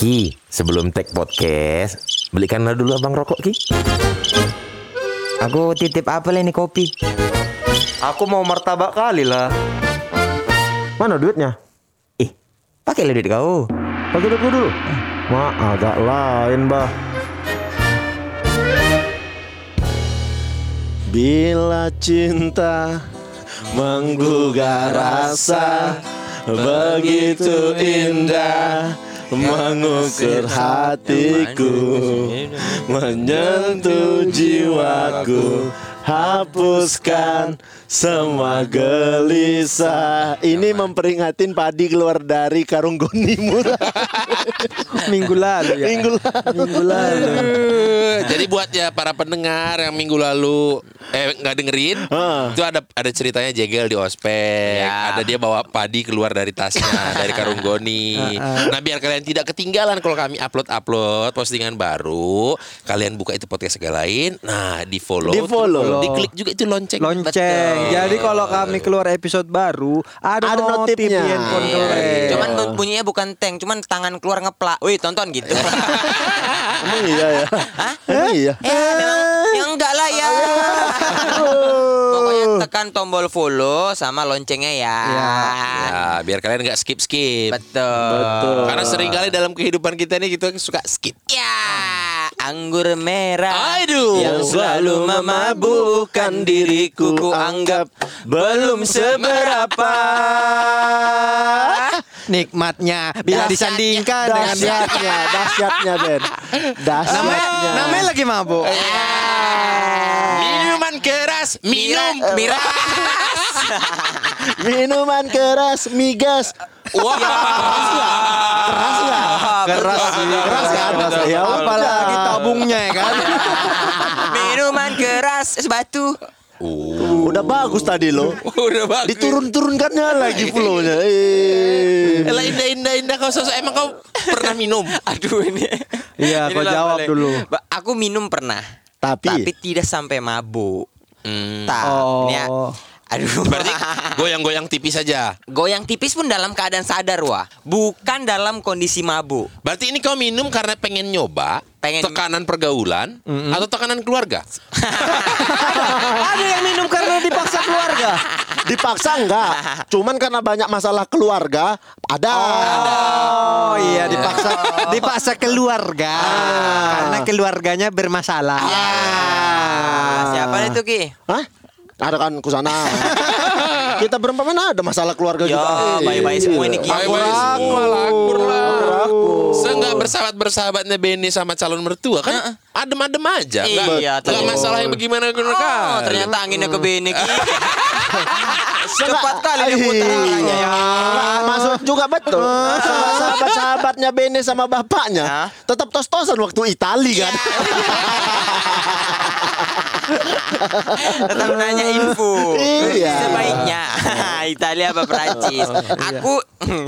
Ki, sebelum take podcast, belikanlah dulu abang rokok Ki. Aku titip apa ini kopi? Aku mau martabak kali lah. Mana duitnya? Ih, pakai duit kau. Pakai duit dulu. Ma, agak lain, bah. Bila cinta menggugah rasa begitu indah mengukir hatiku menyentuh jiwaku hapuskan semua gelisah ini memperingatin padi keluar dari karung gonimu Minggu lalu ya. minggu lalu Minggu lalu. Jadi buat ya para pendengar yang minggu lalu eh nggak dengerin, Ah. itu ada ada ceritanya Jegel di ospek, Ya. ada dia bawa padi keluar dari tasnya dari karung goni. Nah biar kalian tidak ketinggalan kalau kami upload upload postingan baru, kalian buka itu podcast segala lain, nah di follow, Di-follow. diklik juga itu lonceng. Lonceng. Jadi kalau kami keluar episode baru ada, Ada notif di notifnya. handphone Iya. kalian. Cuman bunyinya bukan tank, cuman tangan keluar ngeplak. Wih, tonton gitu. emang iya ya emang iya eh, memang yang enggak lah ya. Pokoknya tekan tombol follow sama loncengnya ya. Ya, biar kalian nggak skip skip. Betul. Betul. Karena sering kali dalam kehidupan kita ini gitu suka skip. Ya, anggur merah Aduh. yang selalu memabukkan diriku ku anggap belum seberapa. Nikmatnya bila Dahsyatnya. disandingkan dengan dahsyatnya dahsyatnya Ben namanya, dahsyatnya namanya lagi mabuk. Minuman keras, minum miras. minuman keras migas Wah. keras nggak Keras sih. keras kan keras ya Apalagi tabungnya ya kan. Minuman keras es batu. udah bagus tadi lo Udah bagus. diturun-turunkannya lagi flownya eh Elah indah indah indah kau sosok emang kau pernah minum? Aduh ini. Iya, kau jawab boleh. dulu. Aku minum pernah, tapi tapi tidak sampai mabuk. Hmm. Tak. Oh. Aduh. Berarti goyang-goyang tipis saja. goyang tipis pun dalam keadaan sadar wah, bukan dalam kondisi mabuk. Berarti ini kau minum karena pengen nyoba Pengen- tekanan pergaulan atau tekanan keluarga? Ada yang minum karena dipaksa keluarga. dipaksa enggak cuman karena banyak masalah keluarga ada Oh iya dipaksa dipaksa keluarga karena keluarganya bermasalah. Ah, siapa itu Ki? Hah? Ada kan kusana kita berempat mana ada masalah keluarga Ya, juga baik-baik semua ini Ki. Baik-baik semua lah, akur lah. Seenggak bersahabat bersahabatnya Benny sama calon mertua kan adem-adem aja. Nggak, Iya, nggak betul. masalah yang bagaimana Oh, ternyata anginnya ke bene Ki. Cepat kali dia putar arahnya ya. Nggak, maksud juga betul sahabat-sahabatnya Bene sama bapaknya Hah? tetap tos-tosan waktu Itali kan Tetap nanya info. Iya. Sebaiknya Italia apa Perancis. Aku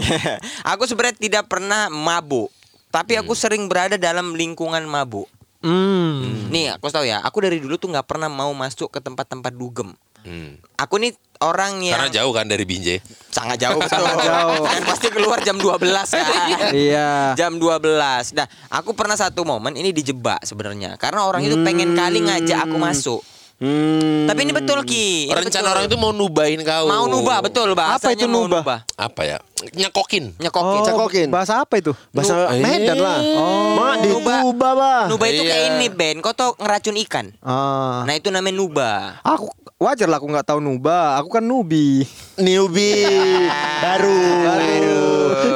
aku sebenarnya tidak pernah mabuk. Tapi aku sering berada dalam lingkungan mabuk. Hmm. Nih, aku tahu ya. Aku dari dulu tuh nggak pernah mau masuk ke tempat-tempat dugem. Hmm. Aku nih orang yang Karena jauh kan dari Binjai. sangat jauh betul. Sangat jauh. Dan pasti keluar jam 12 kan. Iya. jam 12. Nah, aku pernah satu momen ini dijebak sebenarnya. Karena orang itu pengen kali ngajak aku masuk. Hmm. Tapi ini betul Ki. Ini Rencana betul. orang itu mau nubahin kau. mau nubah betul bahasanya itu mau nubah? Apa ya? Nyekokin. Nyekokin. Oh, Cekokin. bahasa apa itu? bahasa Nu- Medan lah Oh. Mak di Nuba. Nuba bah Nuba itu kayak Iya. ini Ben, kau tau ngeracun ikan. Ah. Nah itu namanya nuba. Aku wajar lah aku nggak tahu nuba. Aku kan nubi. newbie baru baru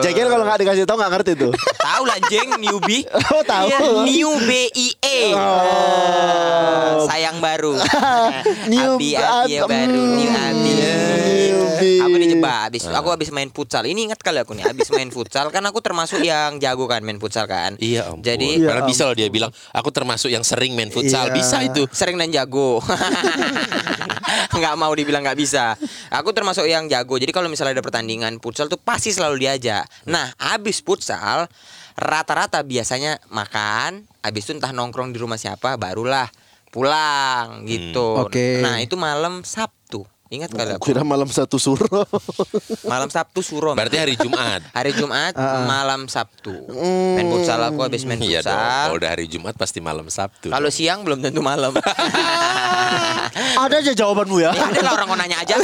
Jagel kalau nggak dikasih tahu nggak ngerti tuh Tahu lah jeng newbie. Oh, tahu. Iya, new B I E. Oh. Sayang baru. New abi abi baru, new abi. Aku dijebak habis. Aku habis main futsal. Ini ingat kali aku nih habis main futsal kan aku termasuk yang jago kan main futsal kan. Iya ampun. Jadi Padahal bisa loh dia bilang, aku termasuk yang sering main futsal. Iya. Bisa itu. sering dan jago. nggak mau dibilang nggak bisa. Aku termasuk yang jago. Jadi kalau misalnya ada pertandingan futsal tuh pasti selalu diajak. Nah, habis futsal rata-rata biasanya makan, habis itu entah nongkrong di rumah siapa, barulah pulang gitu. oke. Nah, itu malam Sabtu. Ingat kali aku. Kira malam satu suro. Malam Sabtu suro. Berarti hari Jumat. Hari Jumat malam Sabtu. Main futsal aku habis main Iya dong. Kalau futsal. udah hari Jumat pasti malam Sabtu. Kalau siang belum tentu malam. Ada aja jawabanmu ya. ya ada lah orang mau nanya aja.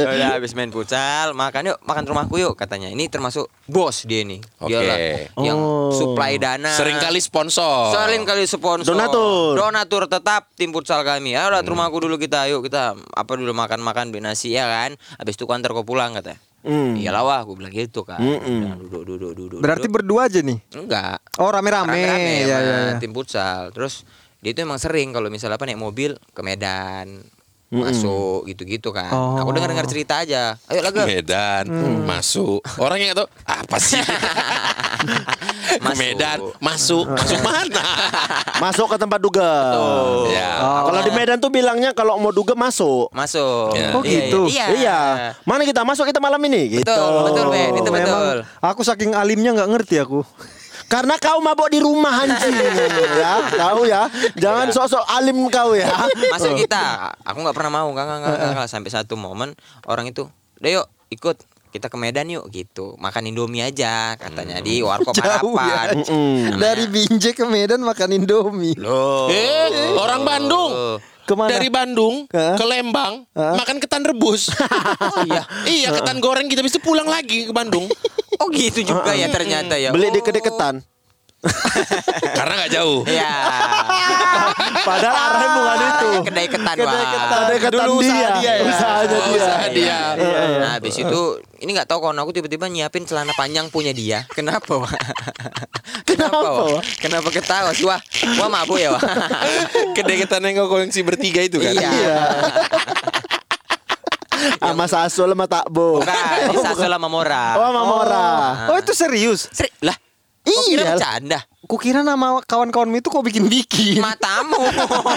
Udah habis main futsal, makan yuk, makan rumahku yuk katanya. Ini termasuk bos dia nih. Oke. Dialah yang Oh. supply dana. Seringkali sponsor. Sering kali sponsor. Donatur. Donatur tetap tim futsal kami. Ya udah rumahku dulu kita, yuk kita apa dulu makan-makan beli nasi ya kan. Habis itu kantor kau pulang kata. Hmm. Iyalah wah, aku bilang gitu kan. Mm-mm. Udah, duduk duduk duduk. Berarti duduk. berdua aja nih. enggak. Oh rame-rame. Rame-rame Ya, ya, ya. tim futsal. Terus dia itu emang sering kalau misalnya apa naik mobil ke Medan masuk gitu-gitu kan. Oh. Aku dengar-dengar cerita aja. Ayo lah Ge. Medan masuk. Orang yang nggak tahu apa sih? Masuk. Medan masuk. Masuk mana? Masuk ke tempat duga. Ya. Oh. Kalau di Medan tuh bilangnya kalau mau duga masuk. Masuk. Ya. Oh, Iya, gitu? Iya. Iya. Mana kita masuk kita malam ini? Gitu. Betul, betul, Ben. Itu betul. Memang aku saking alimnya nggak ngerti aku. Karena kau mabok di rumah anjing ya, tahu ya. Jangan sok-sok alim kau ya. Masuk kita. Aku nggak pernah mau, enggak, enggak, enggak, enggak. Sampai satu momen orang itu, "Deh yuk, ikut kita ke Medan yuk gitu. Makan Indomie aja katanya di Warkop ya. Harapan. Mm. Dari Binjai ke Medan makan Indomie. Loh. Eh, orang Bandung. Ke mana? Dari Bandung Hah? ke Lembang Hah? makan ketan rebus. Oh iya. iya, ketan goreng kita bisa pulang lagi ke Bandung. Oh gitu juga ya ternyata ya. Beli di Oh. kedekatan. Karena nggak jauh. Iya. Padahal arahnya bukan itu. Kedai ketan, Kedai ketan. Kedekatan Dulu usaha dia, dia ya. usahanya Oh, dia. usaha dia. Nah, habis itu ini nggak tahu kawan aku tiba-tiba nyiapin celana panjang punya dia. Kenapa, Wak? Kenapa, Wak? Wak? Kenapa ketawa sih, Wah? Wah mabuk ya, Wak? Kedai ketan yang kau koleksi bertiga itu kan. Iya. Sama Sasul sama Takbo. Bukan, Sasso sama Mora. Oh, sama Mora. Oh itu serius? Seri, lah. Kok kira Iya. bercanda? Kukira nama kawan-kawanmu itu kok bikin-bikin. Matamu.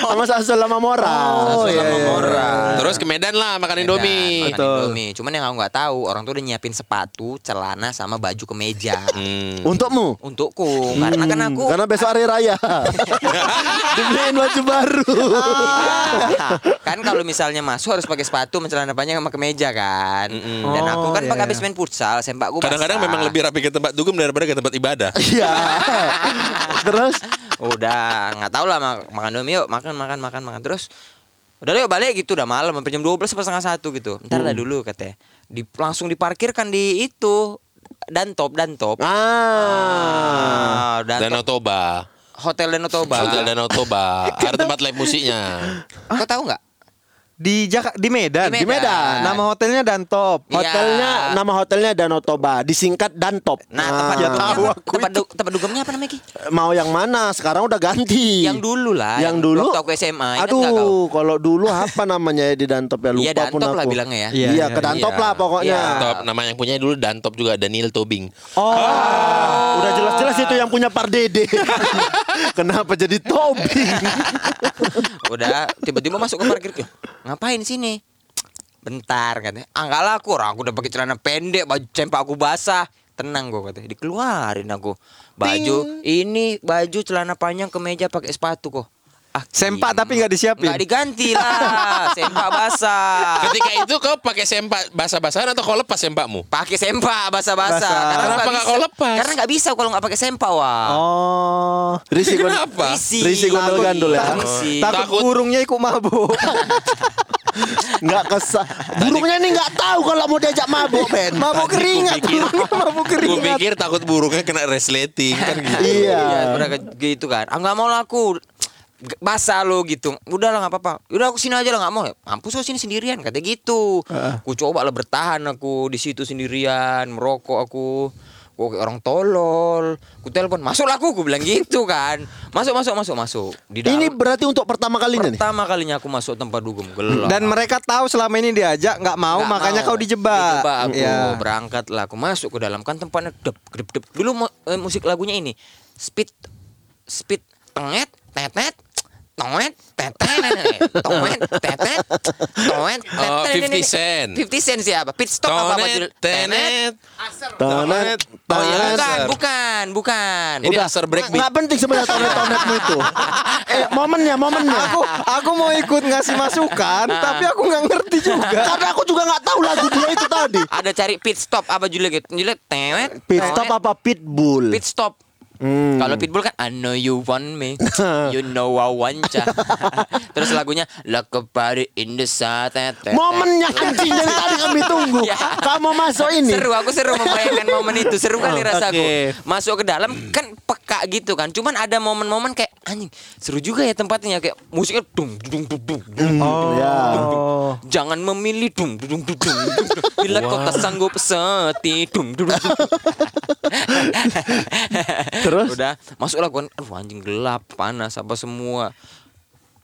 Sama Sasul sama Mora. Oh, iya, sama iya. Mora. Terus ke Medan lah makan Indomie. Makan Indomie. Cuman yang aku nggak tahu, orang tuh udah nyiapin sepatu, celana sama baju kemeja. Hmm. Untukmu. Untukku, karena kan aku Karena besok hari raya. Dibeliin baju baru. kan kalau misalnya masuk harus pakai sepatu, sama celana panjang sama kemeja kan. Dan aku Oh, kan iya, pakai iya. habis main futsal, sempakku. Kadang-kadang memang lebih rapi ke tempat dugem daripada ke tempat ibadah. Iya. Terus Udah, nggak tahu lah mak- makan dulu yuk, makan makan makan makan terus. Udah yuk balik gitu udah malam hampir jam 12 sampai setengah satu gitu. Ntar lah dulu katanya. Di, langsung diparkirkan di itu dan top dan top. ah. Ah, dan Danau Toba. Hotel Danau Toba. Hotel Danau Toba. Ada tempat live musiknya. Kau tahu nggak? Di Jaka di Medan. Di Medan. Nama hotelnya Dantop. Iya. Hotelnya nama hotelnya Danau Toba, disingkat Dantop. Nah, tempat ya dugemnya tahu aku tempat, du- tempat dugemnya apa namanya Ki? Mau yang mana? Sekarang udah ganti. Yang dulu lah. Yang dulu. Waktu aku SMA. Aduh, kalau dulu apa namanya ya di Dantop ya lupa Iya pun Dantop aku. lah bilangnya ya. Iya, Iya, iya, ke Dantop iya. lah pokoknya. Iya. Top nama yang punya dulu Dantop juga Daniel Tobing. Oh, udah jelas-jelas itu yang punya Pardede. Kenapa jadi Tobing? Udah tiba-tiba masuk ke parkir. "Loh, Ngapain sini? Bentar katanya. Ah enggak lah aku orang aku udah pakai celana pendek, baju cempak aku basah. Tenang gue katanya. Dikeluarin aku. Baju ini baju celana panjang kemeja pakai sepatu kok. Ah, Sempak tapi nggak disiapin. Nggak diganti lah. sempak basah. Ketika itu kau pakai sempak basah-basahan atau kau lepas sempakmu? Pakai sempak basah-basah. Basah. Karena Kenapa nggak kau lepas? Karena nggak bisa kalau nggak pakai sempak wah. Oh. Risi Kenapa? Risi. Risi gondol-gandol ya? Risi. Takut, Takut. burungnya ikut mabuk. nggak kesah. Burungnya ini nggak tahu kalau mau diajak mabuk, Ben. mabuk keringat. Burungnya mabuk Gue keringat. pikir takut burungnya kena resleting kan gitu. Iya. Iya, udah gitu kan. Ah nggak mau lah aku G- basah lo gitu. Udah lah nggak apa-apa. Udah aku sini aja lah nggak mau. Mampus aku sini sendirian kata gitu. Aku coba lah bertahan aku di situ sendirian merokok aku. Kok kayak orang tolol. Ku telepon, masuk lah aku, aku bilang gitu kan. Masuk, masuk, masuk, masuk. Di dalam, Ini berarti untuk pertama kalinya nih. pertama kalinya aku masuk tempat dugem gelap. Dan mereka tahu selama ini diajak nggak mau, Nggak makanya mau. kau dijebak. Dijebak aku Iya. berangkat lah aku masuk ke dalam kan tempatnya dep dep dep. Dulu mu- eh, musik lagunya ini speed speed tenget tetet toet tetet toet tetet toet Oh, tetet. 50 cent. 50 cent siapa pit stop apa apa judul? Tonet, tenet. Tonet, Oh iya, tonet. bukan, bukan, bukan. Ini laser breakbeat. Nggak penting sebenarnya tonet-tonetmu itu. Eh, momennya, momennya. Aku aku mau ikut ngasih masukan, tapi aku nggak ngerti juga. Karena aku juga nggak tahu lagu dia itu tadi. Ada cari pit stop apa judulnya gitu. Judulnya teet. Pit stop apa pitbull? Pit stop. Hmm. Kalau Pitbull kan I know you want me, you know I want ya. Terus lagunya Like a party in the sun. Momennya anjing dari tadi kami tunggu. Ya. Kamu masuk ini. Seru, aku seru membayangkan momen itu. Seru kali Oh, rasaku. oke. Masuk ke dalam kan peka gitu kan. Cuman ada momen-momen kayak anjing seru juga ya tempatnya kayak musiknya dung dung dung dung. dung. Oh. Ya. Jangan memilih dung dung dung dung. dung. Bila kau tak sanggup seti dung dung. dung. Terus? udah masuklah gua aduh anjing gelap panas apa semua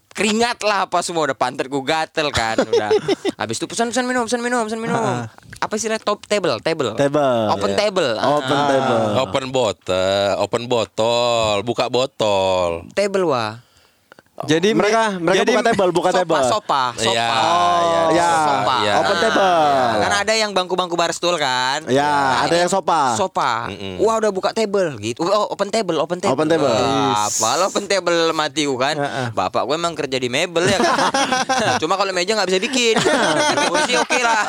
keringat lah apa semua udah pantatku gatel kan udah habis itu pesan pesan minum pesan minum pesan minum apa sih top table table Table. open Ya. table Open Ah. table. Open botol, open botol, buka botol. table wah Jadi Mereka mereka jadi buka table, buka sopa table. sopa sopa Iya, oh iya, ya. sopa Iya. Open Ah, table. kan ada yang bangku-bangku barstool kan Ya, ada yang sopa. sopa Mm-mm. wah udah buka table gitu oh, open table open table Open table. Wah, apa open table mati kan bapak gue emang kerja di mebel ya kan cuma kalau meja nggak bisa bikin kursi oke lah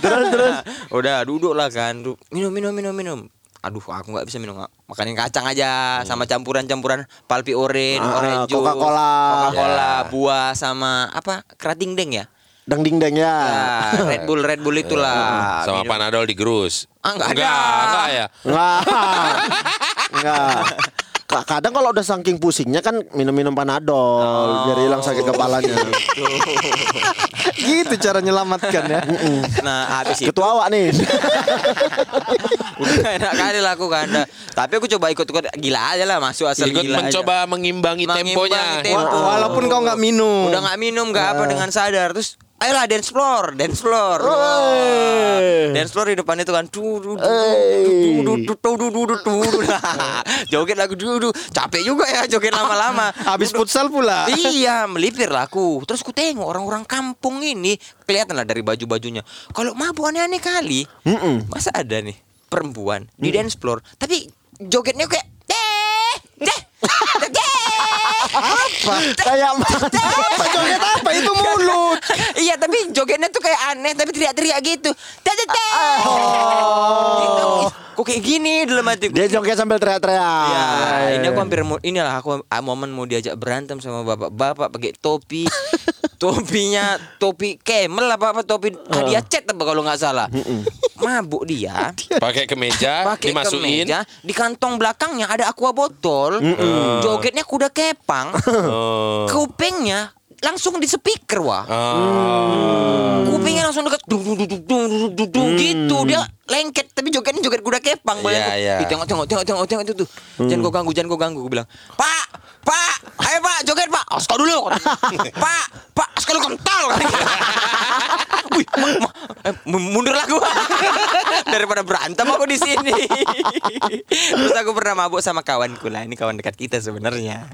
Terus terus. udah duduk lah kan minum minum minum minum aduh aku nggak bisa minum makanin kacang aja sama campuran-campuran palpi orange, Ah, orange juice, Coca-Cola. Coca-Cola, Ya. buah sama apa kerating deng ya Dang ding dang ya. Ya, Red Bull Red Bull itulah Sama Minum. panadol digerus. Ah, nggak ada. Enggak, enggak ya. Enggak. Enggak. Ka- Kadang kalau udah saking pusingnya kan minum-minum panadol biar hilang sakit kepalanya. gitu cara nyelamatkan ya. nah habis itu Ketua awak nih. udah enak kali lah aku kan tapi aku coba ikut-ikut gila aja lah masuk asal Ikut gila aja. mencoba mengimbangi Mengimbangi temponya. tempo. Walaupun kau nggak minum. udah nggak minum nggak apa dengan sadar terus Ayolah dance floor, dance floor. Wow. Dance floor di depan itu kan Joget lagu dulu. Capek juga ya joget lama-lama. Habis futsal pula. Iya, melipir laku. Terus ku tengok orang-orang kampung ini kelihatan lah dari baju-bajunya. Kalau mabuk aneh-aneh kali. Mm -mm. Masa ada nih perempuan mm. di dance floor tapi jogetnya kayak deh deh deh apa kayak apa joget apa itu mulut iya tapi jogetnya tuh kayak aneh tapi teriak-teriak gitu deh deh deh Gitu. kok kayak gini dalam hatiku dia joget sambil teriak-teriak. Ya, ini aku hampir mau inilah aku ah, momen mau diajak berantem sama bapak-bapak pakai topi. Topinya topi camel apa apa topi hadiah cet apa kalau nggak salah. Mabuk dia. Pakai kemeja, Pakai dimasukin. kemeja, di kantong belakangnya ada aqua botol. Jogetnya kuda kepang. Oh. Kupingnya langsung di speaker wah. Ah. Kupingnya langsung dekat dung dung dung dung dung dung, gitu. Dia lengket tapi jogetnya joget kuda kepang Iya, iya. Ih, tengok tengok tengok tengok tengok itu tuh. Jangan kau ganggu, jangan kau ganggu. Gue bilang, "Pak, Pak, ayo Pak, joget Pak." Oh, sekali dulu. Pak, Pak, sekali kental. Wih, ma- ma- eh, m- mundur lah gua. Daripada berantem aku di sini. Terus aku pernah mabuk sama kawanku lah. Ini kawan dekat kita sebenarnya.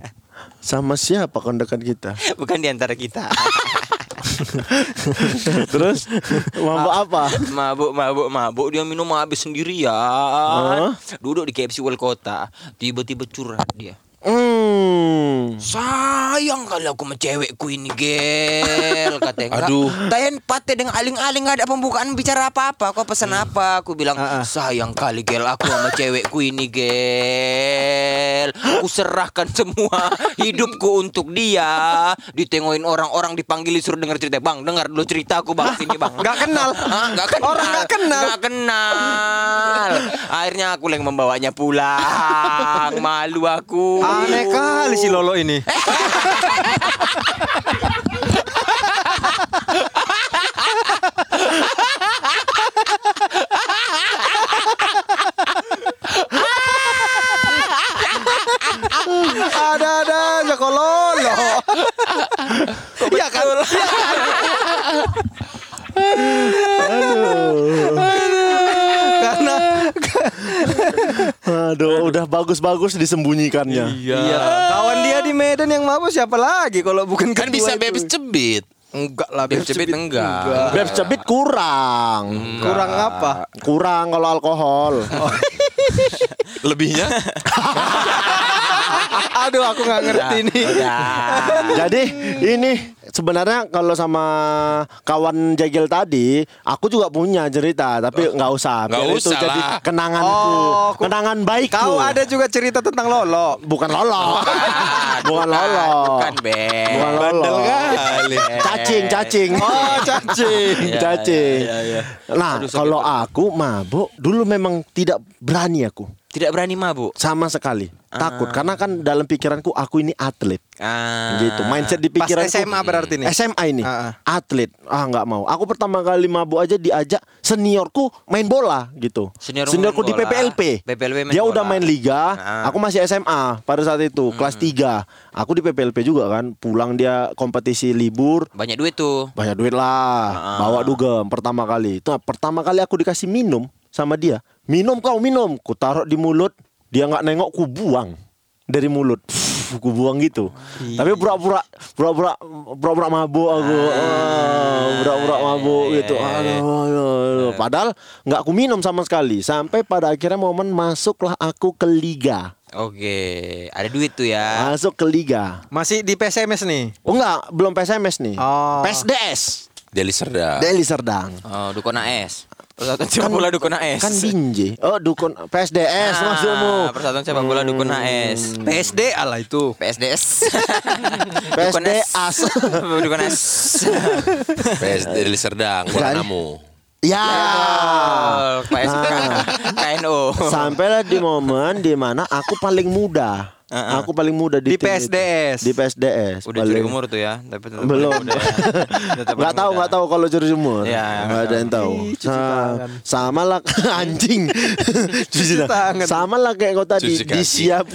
Sama siapa kondekan kita? Bukan di antara kita. Terus? Mampu apa? mabuk mabuk mabuk. Dia minum habis sendirian. Duduk di KFC World Kota. Tiba-tiba curhat dia Hmm. sayang kali aku sama cewekku ini gel. Katanya Aduh. Tayan pate dengan aling-aling gak ada pembukaan bicara apa-apa. Kau pesan apa? Aku bilang sayang kali gel aku sama cewekku ini gel. Aku serahkan semua hidupku untuk dia. Ditengokin orang-orang dipanggil disuruh denger cerita. Bang dengar dulu ceritaku bang. Sini bang. Nggak kenal. Hah? Nggak kenal. Orang nggak kenal. Nggak kenal. Akhirnya aku yang membawanya pulang. Malu aku Aneh kali si Lolo ini. ada ada aja kok lolo. ya kan. Ya kan? Aduh, udah bagus-bagus disembunyikannya. Iya. Kawan dia di Medan yang mabuk siapa lagi kalau bukan Kan bisa itu? bebek cebit. Enggak lah Beb cebit enggak. Beb cebit kurang. Kurang apa? Kurang kalau alkohol. Lebihnya? Aduh aku nggak ngerti nih. Jadi ini sebenarnya kalau sama kawan jegel tadi, aku juga punya cerita, tapi nggak usah. Nggak Biar itu usah jadi lah. kenanganku, Oh, ku- kenangan baikku. Kau ada juga cerita tentang Lolo. Bukan lolo, bukan lolo, Bukan, Beb. bukan lolo. kali. Cacing, cacing. Oh cacing. Cacing. iya, iya. Nah, kalau aku mabuk dulu memang tidak berani aku Tidak berani mabuk. sama sekali. Takut karena kan dalam pikiranku aku ini atlet. Ah. gitu mindset di Pas pikiran SMA berarti nih. SMA ini Ah, atlet ah nggak mau aku pertama kali mabuk aja diajak seniorku main bola gitu Senior seniorku di bola. PPLP PPLP main dia bola. udah main liga Ah. aku masih SMA pada saat itu kelas 3 aku di PPLP juga kan pulang dia kompetisi libur Banyak duit tuh. banyak duit lah Ah. bawa dugem pertama kali itu pertama kali aku dikasih minum sama dia. Minum kau minum. Ku taruh di mulut. Dia nggak nengok ku buang dari mulut. Pff, ku buang gitu. Tapi pura-pura pura-pura pura-pura mabuk aku. Ah, pura-pura mabuk gitu. aduh, aduh, aduh. padahal nggak ku minum sama sekali. Sampai pada akhirnya momen masuklah aku ke liga. Oke, ada duit tuh ya. masuk ke liga. Masih di PSMS nih. oh enggak belum PSMS nih. Oh. PSDS Deli Serdang. Deli Serdang. Oh, dukun AS. Persatuan sepak bola dukun AS. Kan binje. Oh, dukun PSDS Ah, maksudmu. Persatuan sepak bola dukun AS. PSD ala itu. PSDS. Dukun PSD AS. as. Dukun AS. PS Deli Serdang. Bola Kan? namu. Ya. PSK. Nah. KNO. Sampailah di momen di mana aku paling muda. Aku paling muda di, Di tim itu. PSDS. Di PSDS. Udah curi paling- umur tuh ya, tapi tetap Belum. muda ya. Tetap Nggak tahu muda. nggak tahu kalau curi umur. Iya, nggak ada yang tahu. Tangan. sama lah anjing. cuci tangan. Sama lah kayak kau tadi Cuci disiap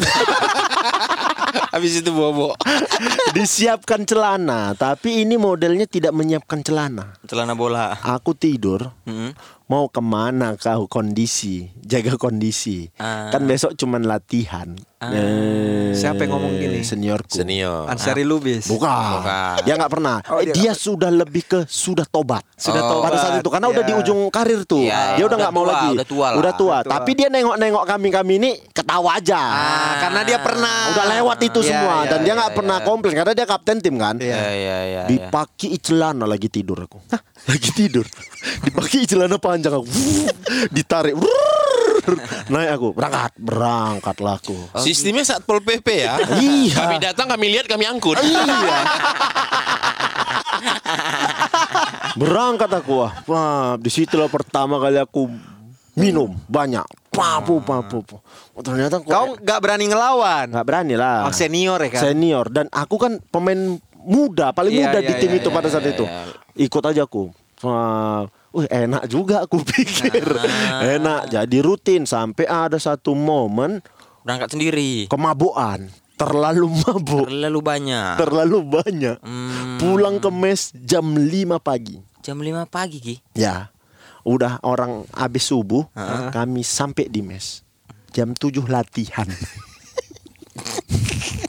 Habis itu bobo. disiapkan celana, tapi ini modelnya tidak menyiapkan celana. Celana bola. Aku tidur, Hmm. Mau ke mana kau kondisi, jaga kondisi. Ah. Kan besok cuman latihan. Eh, Siapa yang ngomong gini? Seniorku. Senior. Ansari Lubis. Bukan. Bukan. Dia nggak pernah. Oh, dia dia sudah lebih ke sudah tobat. Sudah Oh. tobat. Pada saat itu karena udah Iya. di ujung karir tuh. Iya, dia udah nggak mau tua, lagi. udah tua lah. Udah tua. Udah tua. Tapi dia nengok-nengok kami-kami ini ketawa aja. Ah, karena dia pernah. Udah lewat itu Iya, semua iya, dan dia iya, nggak pernah komplain karena dia kapten tim kan. Iya. Iya, iya, iya. Dipaki celana lagi tidur aku. Hah, lagi tidur. Dipaki celana panjang aku. Ditarik. Naik aku. Berangkat. Berangkatlah aku. Sistemnya Satpol PP ya. Iya. Kami datang, kami lihat, kami angkut. Iya. Berangkat aku wah. Wah, di situlah pertama kali aku minum banyak. Papu, papu. Oh, ternyata kok Kau nggak berani ngelawan. nggak berani lah. Oh, senior ya kan? Senior dan aku kan pemain muda, paling Iya, muda iya, di tim iya, itu iya, pada saat iya, itu. iya. Ikut aja aku. Wah, wih, enak juga aku pikir. Enak. Jadi rutin sampai ada satu momen Berangkat sendiri. kemabuan. Terlalu mabuk. Terlalu banyak. Terlalu banyak. Hmm. Pulang ke mes jam 5 pagi. Jam 5 pagi, Ki. Ya. Udah orang habis subuh, kami sampai di mes. Jam 7 latihan.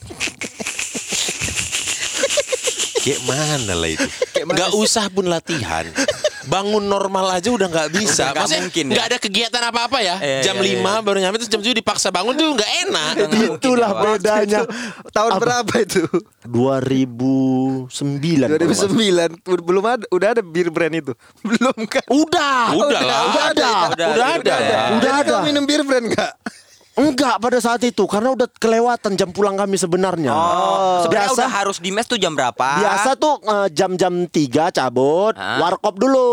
Kayak mana lah itu? Gak usah pun latihan. Bangun normal aja udah nggak bisa. Udah nggak Maksudnya mungkin ya. ada kegiatan apa-apa ya. Iya, jam iya, 5 iya. baru nyampe terus jam 7 dipaksa bangun tuh nggak enak. Itulah ya, bedanya. Tahun Apa? berapa itu? 2009. kalau nggak salah. 2009 belum ada udah ada bir brand itu belum kan Udah. Udah lah. Udah ada. Udah, Udah ada ya. Udah Jadi ada. kau minum bir brand nggak Enggak pada saat itu karena udah kelewatan jam pulang kami sebenarnya. Oh, sebenarnya biasa udah harus di mes tuh jam berapa? biasa tuh eh, jam-jam 3 cabut, Hah? warkop dulu,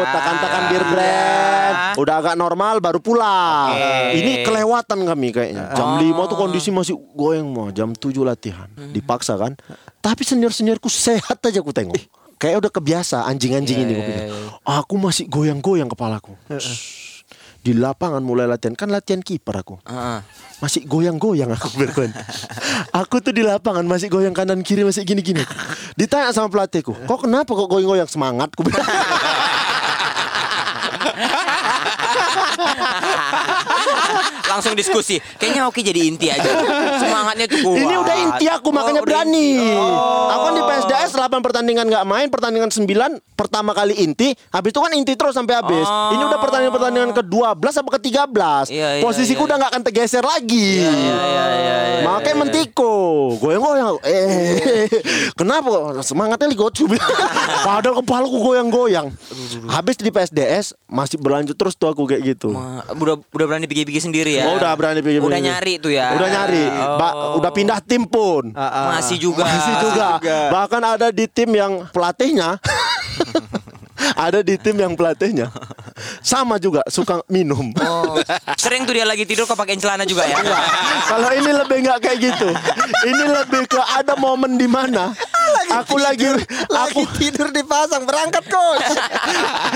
Ya. tekan-tekan bir brand. Ya. Udah agak normal baru pulang. Oke. Ini kelewatan kami kayaknya. Jam 5 tuh kondisi masih goyang mau, jam 7 latihan. Dipaksa kan. Tapi senior-seniorku sehat aja aku tengok. Kayak udah kebiasa anjing-anjing ini gue pikir. Aku masih goyang-goyang kepalaku. Di lapangan mulai latihan kan latihan kiper aku Heeh. masih goyang-goyang aku berkon. aku tuh di lapangan masih goyang kanan kiri masih gini-gini. Ditanya sama pelatihku, kok kenapa kok goyang-goyang semangat? Ku. Langsung diskusi. Kayaknya Oki jadi inti aja. Semangatnya tuh kuat. Ini udah inti aku makanya Oh, berani. inti. Aku kan di PSDS 8 pertandingan nggak main, pertandingan 9 pertama kali inti, habis itu kan inti terus sampai habis. Oh. Ini udah pertandingan pertandingan ke-12 apa ke-13. Iya, iya, Posisiku iya, udah nggak akan tergeser lagi. Iya, iya, iya, iya, Makanya iya. mentiko, goyang-goyang. Eh, kenapa? Semangatnya ligocu. Padahal kepalaku goyang-goyang. Habis di PSDS masih berlanjut terus tuh aku kayak gitu. Ma- Udah udah berani pikir-pikir sendiri ya. Oh, udah berani pikir Udah nyari tuh ya. Udah nyari. Ba- Oh. udah pindah tim pun. Ah, ah. Masih juga. Masih juga. Bahkan ada di tim yang pelatihnya ada di tim yang pelatihnya sama juga suka minum. Oh. Sering tuh dia lagi tidur kok pakai celana juga ya. Kalau ini lebih nggak kayak gitu. Ini lebih ke ada momen di mana aku lagi aku Lagi tidur dipasang berangkat coach.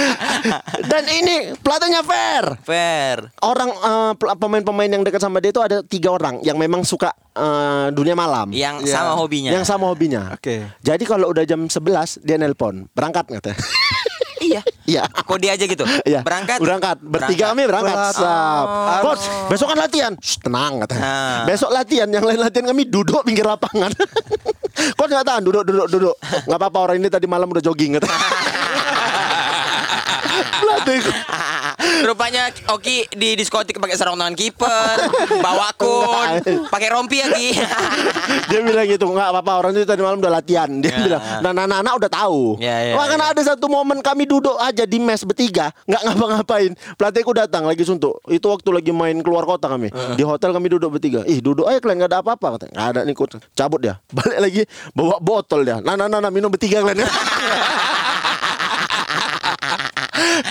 dan ini pelatihnya fair. Fair. Orang pel- pemain-pemain yang dekat sama dia itu ada tiga orang yang memang suka eh, dunia malam. Yang Iya. sama hobinya. Yang sama hobinya. Oke. Jadi kalau udah jam 11 dia nelpon, berangkat katanya. Iya. Iya. Kok dia aja gitu? Iya. Berangkat. Berangkat. Bertiga kami berangkat. Sap. Oh. Coach, besok kan latihan. Shh, tenang katanya. Ah. Besok latihan, yang lain latihan kami duduk pinggir lapangan. Coach nggak tahan, duduk, duduk, duduk. Nggak apa-apa orang ini tadi malam udah jogging katanya. Pelatihku. Rupanya Oki di diskotik pakai sarung tangan kiper, bawa kun, pakai rompi ya Ki. Dia bilang gitu, nggak apa-apa orang itu tadi malam udah latihan. Dia Ya. bilang, dan anak-anak udah tahu. Ya, ya, Bahkan ya. ada satu momen kami duduk aja di mes bertiga, nggak ngapa-ngapain. Pelatihku datang lagi suntuk. Itu waktu lagi main keluar kota kami. Di hotel kami duduk bertiga. Ih duduk aja kalian nggak ada apa-apa katanya. Nggak ada nih. Cabut dia. Balik lagi bawa botol dia. Nah, nah, nah, nah minum bertiga kalian.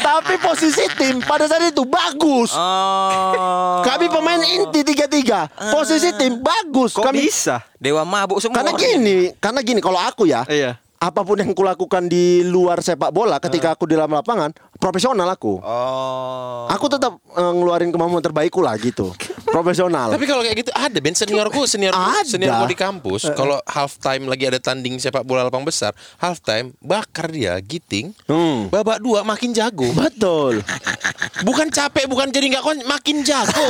Tapi posisi tim pada saat itu bagus. Oh. Kami pemain inti tiga-tiga. Posisi tim bagus. Kok kami bisa? Dewa mabuk semua. karena gini, karena gini kalau aku ya, Iya. apa pun yang kulakukan di luar sepak bola ketika aku di dalam lapangan, profesional aku. Oh. Aku tetap eh, ngeluarin kemampuan terbaikku lah gitu. Profesional. Tapi kalau kayak gitu ada Ben seniorku senior Ada. seniorku di kampus kalau half time lagi ada tanding sepak bola lapang besar half time bakar dia giting Hmm. babak dua makin jago Betul. bukan capek bukan jadi nggak kon makin jago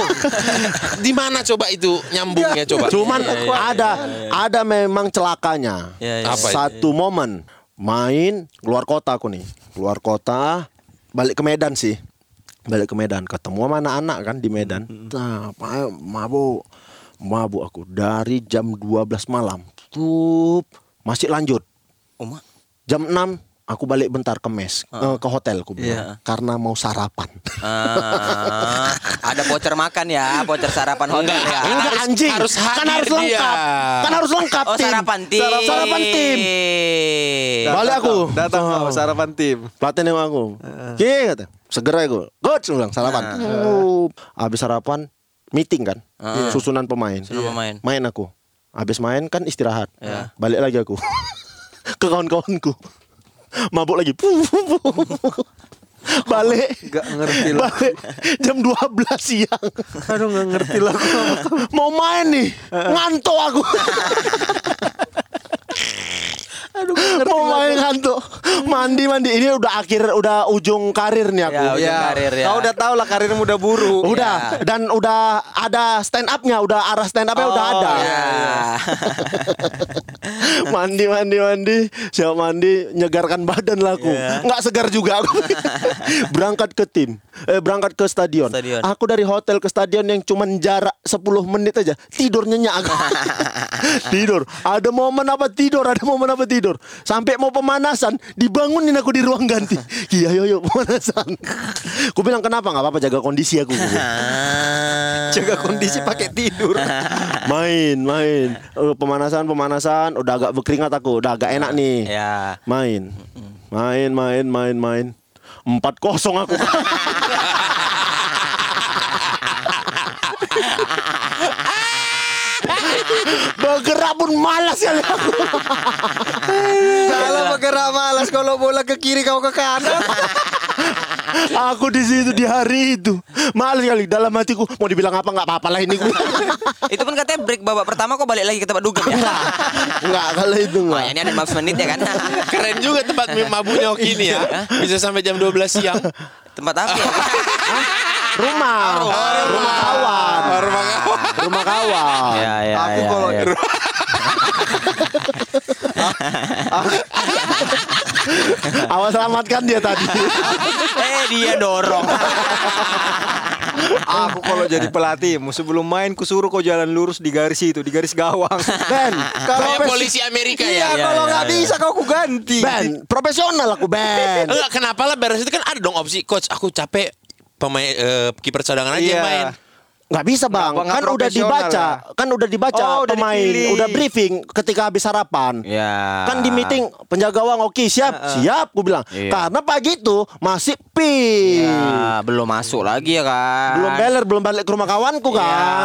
di mana coba itu nyambungnya coba Cuman Iya, ada ada memang celakanya. Iya, iya. Apa itu? Satu momen main keluar kota aku nih. Keluar kota balik ke Medan sih. Balik ke Medan ketemu sama anak-anak kan di Medan. Nah, pa- mabuk. Mabuk aku dari jam 12 malam. Tup, masih lanjut. Uma. Jam 6 aku balik bentar ke mes, eh, ke hotel aku bilang. Iya. Karena mau sarapan. Ah, ada voucher makan ya, voucher sarapan hotel ya. Enggak Harus- anjing. harus kan harus dia. lengkap. Kan harus lengkap Oh tim. sarapan tim. Sarap- Sarapan tim. Balik aku. Datang Oh. sarapan tim. Pelatih nengok aku. Ki kata. Segera aku. Coach bilang sarapan. Uh, Habis sarapan meeting kan. Susunan pemain. Susunan pemain. Main aku. Habis main kan istirahat. Ya. Balik lagi aku. Ke kawan-kawanku. Mabuk lagi. Balik. Gak ngerti lah. Balik jam 12 siang. Aduh gak ngerti lah. Mau main nih. Ngantuk aku. Aduh ngerti Mau main ngantuk. Mandi mandi. Ini udah akhir udah ujung karir nih aku. Ya, ujung Ya, karir ya. Kau udah tahu lah karirmu udah buruk. Udah dan udah ada stand up-nya, udah arah stand up-nya udah ada. Ya. mandi mandi mandi, siap mandi, nyegarkan badan lah aku. Nggak segar juga aku. berangkat ke tim, eh berangkat ke stadion. Stadion. Aku dari hotel ke stadion yang cuman jarak 10 menit aja, tidur nyenyak aku. tidur. Ada momen apa tidur, ada momen apa tidur. Sampai mau pemanasan, dibangunin aku di ruang ganti. Iya, ayo yuk pemanasan. Aku bilang kenapa? nggak apa-apa jaga kondisi aku. Jaga kondisi pakai tidur. main main Eh, pemanasan pemanasan udah agak berkeringat aku udah agak enak nih Ya. main main main main main empat kosong aku pun malas ya aku Kalau bergerak malas? Kalau bola ke kiri kau ke kanan. aku di situ di hari itu. Malas kali. Dalam hatiku mau dibilang apa nggak apa-apa lah ini. Gue Itu pun katanya break babak pertama kok balik lagi ke tempat dugem ya. nggak. Kalau itu Oh, nggak. Ya, ini ada 15 menit ya kan. keren juga tempat mabuknya Oki ini ya. Bisa sampai jam 12 siang. Tempat apa ya? Rumah, rumah kawan, Rumah kawan. rumah kawan. Ya, ya, Aku iya, kalau Awas selamatkan dia tadi. eh dia dorong. aku kalau jadi pelatih, sebelum main kusuruh kau jalan lurus di garis itu, di garis gawang. Ben, kalau Kayak polisi Amerika Iya, ya. kalau nggak bisa kau aku ganti. Ben, profesional aku Ben. Enggak, kenapa lah beres itu kan ada dong opsi coach aku capek pemain eh, kiper cadangan aja Iya. yang main. Nggak bisa bang, Nggak- kan udah dibaca, lah. kan udah dibaca Oh, udah pemain, dipilih. udah briefing ketika habis sarapan. Ya. Kan di meeting penjaga gawang oke siap, siap, gue bilang. Iya. Karena pagi itu masih pin, Ya, belum masuk lagi ya kan. belum beler, belum balik ke rumah kawanku kan, Ya.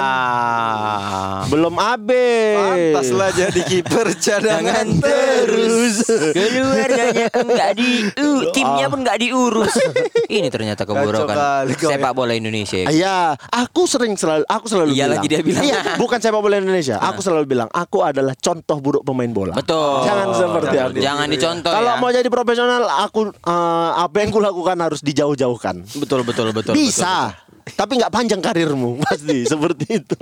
belum habis. Pantaslah jadi kiper cadangan terus. Keluarganya pun nggak di, uh, timnya pun nggak diurus. Ini ternyata keborokan kali kau ya. sepak bola Indonesia. Iya, aku sering selalu, aku selalu Iya bilang. lagi dia bilang. Iya, bukan sepak bola Indonesia. Aku selalu bilang, aku adalah contoh buruk pemain bola. Betul. Jangan seperti jangan, aku. Jangan dicontoh Kalau ya. mau jadi profesional, aku eh, apa yang kulakukan harus dijauh-jauhkan. betul betul betul. Bisa, tapi nggak panjang karirmu pasti seperti itu.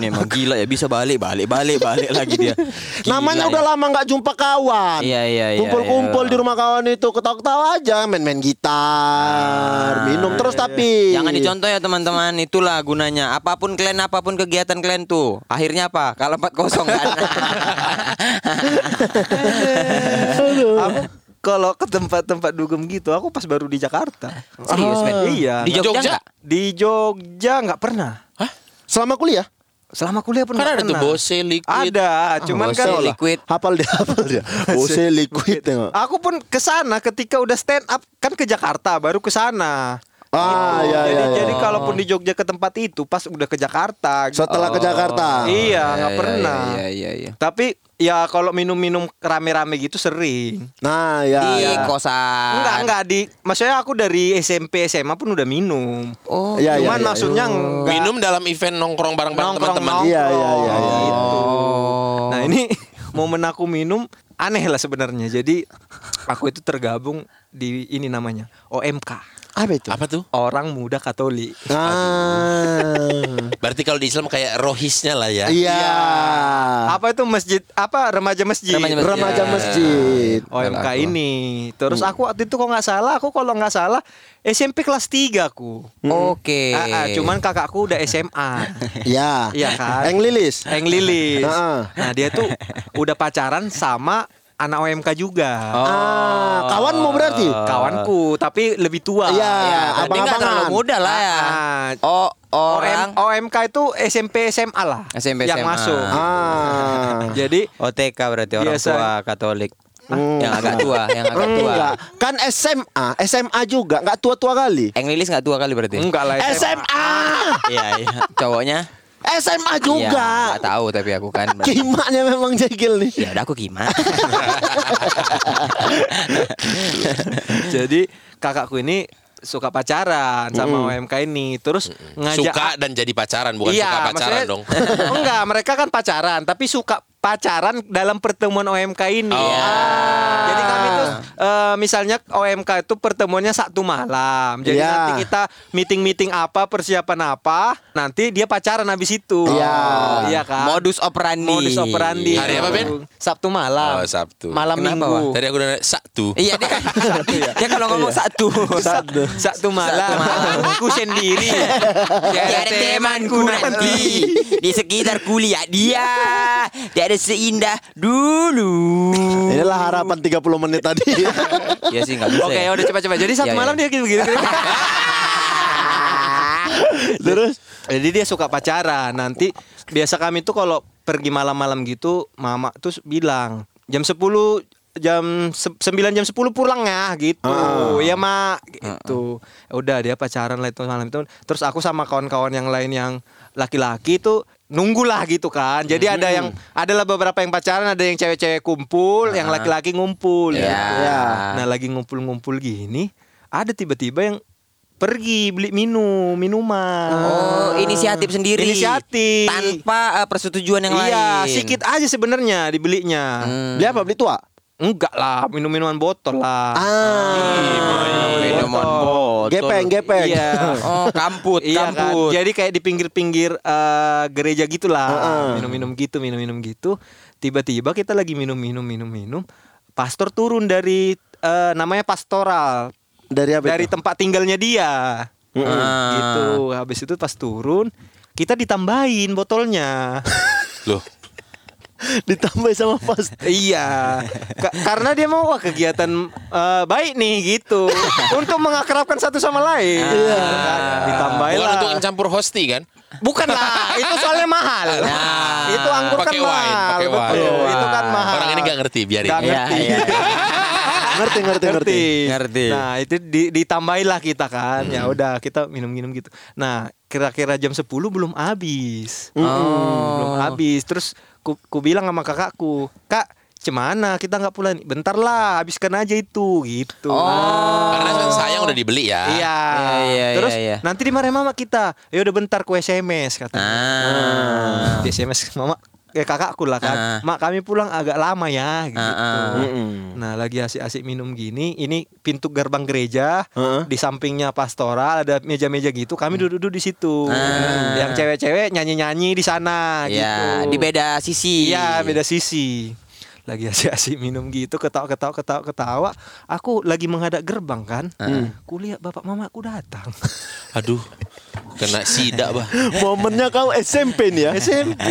Nih emang gila ya bisa balik balik balik balik lagi dia. Gila Namanya ya. udah lama nggak jumpa kawan. Iya, iya, iya, Kumpul-kumpul iya. di rumah kawan itu ketawa-ketawa aja, main-main gitar, minum terus tapi. Jangan dicontoh ya teman-teman, itulah gunanya. Apa pun kalian, apa pun kegiatan kalian tuh, akhirnya apa? Kalau 4-0 kan. Aku kalau ke tempat-tempat dugem gitu, aku pas baru di Jakarta. Serius, men? Iya. Di Jogja Jogja? Di Jogja nggak pernah. Selama kuliah? Selama kuliah pun Kan nggak ada tuh pernah. Bose liquid. Ada, cuman Bose kan liquid. Hafal dia, hafal dia. Bose liquid tengok. Aku pun ke sana ketika udah stand up kan ke Jakarta baru ke sana. Ah, ya, jadi ya, ya. jadi kalaupun di Jogja ke tempat itu pas udah ke Jakarta. gitu. Setelah ke Jakarta. Iya, nggak iya, pernah. Iya iya iya. Tapi ya kalau minum-minum rame-rame gitu sering. Nah, ya. Di ya. kosan. Enggak, enggak di maksudnya aku dari SMP SMA pun udah minum. Oh. Iya, iya, Cuman iya, maksudnya enggak Minum dalam event nongkrong bareng-bareng nongkrong teman-teman. Iya, iya, iya, iya. gitu. Oh. Nah, ini momen aku minum aneh lah sebenarnya. Jadi aku itu tergabung di ini namanya OMK. Apa itu? Apa tuh? Orang Muda Katolik. Ah. Berarti kalau di Islam kayak rohisnya lah ya. Iya. Apa itu masjid apa remaja masjid? Remaja masjid. Remaja Iya. masjid. OMK Kalau aku. ini. Terus aku waktu itu kok nggak salah, aku kalau nggak salah SMP kelas 3 aku. Oke. Ah, ah, cuman kakakku udah SMA. Iya. Iya kan? Eng Lilis. Eng Lilis. Heeh. Nah, dia tuh udah pacaran sama anak OMK juga. Ah, kawanmu berarti? Kawanku, tapi lebih tua. Iya, Ya, nggak abang-abangan. terlalu muda lah ya. Ah, Oh, OM, orang OMK itu SMP SMA lah. SMP, yang SMA. masuk. Ah. Jadi OTK berarti orang Biasa. tua Katolik. Hmm. Yang agak tua, yang agak tua. Enggak, kan SMA, SMA juga nggak tua-tua kali. Eng Lilis nggak tua kali berarti? enggak lah SMA, Iya, iya. Cowoknya? SMA Iya, juga. nggak tahu tapi aku kan. Kimaknya memang jegil nih. Ya udah aku gimana? Jadi kakakku ini suka pacaran sama OMK ini. Terus ngajak Suka dan jadi pacaran bukan Iya, suka pacaran maksudnya- dong. enggak, mereka kan pacaran, tapi suka pacaran dalam pertemuan OMK ini. Oh. Ah. Jadi kami tuh eh, misalnya OMK itu pertemuannya Sabtu malam. Jadi Iya. nanti kita meeting-meeting apa, persiapan apa, nanti dia pacaran habis itu. Iya. Iya kan? Modus operandi. Modus operandi. Hari apa, Ben? Sabtu malam. Oh, Sabtu. Malam Kenapa, Minggu. Tadi aku udah satu. Iya dia kan dia kalau ngomong satu. Sabtu, Sabtu malam. Sabtu malam. Aku sendiri. Tiada temanku nanti di sekitar kuliah dia tiada seindah dulu. Inilah harapan 30 menit tadi. Ya sih nggak bisa. Oke, ya. udah cepat-cepat. Jadi Sabtu Iya, malam iya. dia gitu gitu. Terus Jadi dia suka pacaran. Nanti biasa kami tuh kalau pergi malam-malam gitu, mama tuh bilang jam 10 jam se- 9 jam 10 pulang ya gitu. Ah. Ya, Mak, gitu. Udah dia pacaran lah itu malam itu. Terus aku sama kawan-kawan yang lain yang laki-laki tuh nunggulah gitu kan. Jadi ada yang adalah beberapa yang pacaran, ada yang cewek-cewek kumpul, yang laki-laki ngumpul Ya. gitu. Ya. Nah, lagi ngumpul-ngumpul gini, ada tiba-tiba yang pergi beli minum, minuman. Oh, inisiatif sendiri. Inisiatif. Tanpa eh, persetujuan yang iya, lain. sedikit aja sebenarnya dibelinya. Hmm. beli apa? Beli tua? Enggak lah, minum-minuman botol lah. Ah. Minuman botol. botol. Gepeng, gepeng. Iya. Oh, kamput, Iya kan. kamput. Jadi kayak di pinggir-pinggir eh, gereja gitulah. Heeh. Minum-minum gitu, minum-minum gitu. Tiba-tiba kita lagi minum-minum minum-minum. Pastor turun dari eh, namanya pastoral. Dari apa Dari itu? tempat tinggalnya dia. Ah. Gitu. Habis itu pas turun kita ditambahin botolnya. Loh, Ditambah sama pas. iya. Ka- karena dia mau wah kegiatan eh, baik nih gitu. untuk mengakrabkan satu sama lain. Iya. Ditambahin bukan lah. untuk mencampur hosti kan? Bukan lah, itu soalnya mahal. Nah. itu anggur kan wine, mahal. pakai betul. wine. Itu kan mahal. Orang ini gak ngerti, biarin. Nggak Iya, ngerti. iya, ngerti, ngerti, ngerti. Ngerti. Nah, itu di, ditambahin lah kita kan. Ya udah, kita minum-minum gitu. Nah, kira-kira jam 10 belum habis. Oh. Belum habis. Terus ku, ku bilang sama kakakku, "Kak, cemana kita nggak pulang? Bentar lah, habiskan aja itu." gitu. Oh. Karena kan sayang udah dibeli ya. Iya. Iya, iya, Terus iya, iya. nanti dimarahin mama kita. Ya udah bentar ku SMS katanya. Ah. Di SMS mama eh kakakku lah kan. Ah. Mak kami pulang agak lama ya gitu. Ah. Mm-mm. Nah, lagi asik-asik minum gini, ini pintu gerbang gereja, Heeh. di sampingnya pastoral ada meja-meja gitu. Kami duduk-duduk di situ. Ah. Yang cewek-cewek nyanyi-nyanyi di sana Ya, gitu. di beda sisi. Iya, beda sisi. Lagi asik-asik minum gitu, ketawa-ketawa ketawa-ketawa. Aku lagi menghadap gerbang kan. Kulihat bapak mamaku datang. Aduh, kena sidak bah. Momennya kau SMP nih ya. SMP.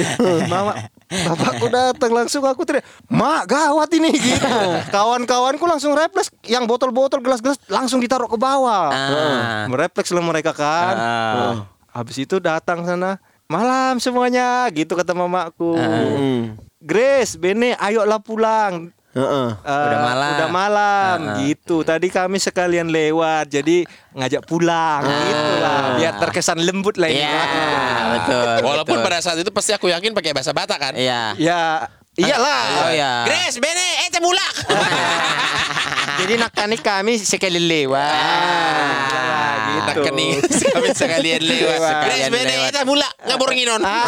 Mama Bapakku datang langsung aku teriak, "Mak, gawat ini." gitu. Kawan-kawanku langsung refleks yang botol-botol gelas-gelas langsung ditaruh ke bawah. Ah. Merefleks lah mereka kan. Ah. Habis itu datang sana, "Malam semuanya." gitu kata mamaku. Mm. Grace, Bene, ayolah pulang. Heeh. Eh, Udah malam. Udah malam ah. gitu. Tadi kami sekalian lewat, jadi ngajak pulang Ah. gitu lah. Biar terkesan lembut lah ini. Iya, betul. Walaupun betul. pada saat itu pasti aku yakin pakai bahasa Batak kan. Iya. Ya, iyalah. Oh ya. Grace, bene, eh bulak. Jadi nakani kami sekali lewat. Ah, gitu. Kami sekalian lewat. Lewat. Grace, bene, Lewat. eh bulak. Ngabur nginon. Ah.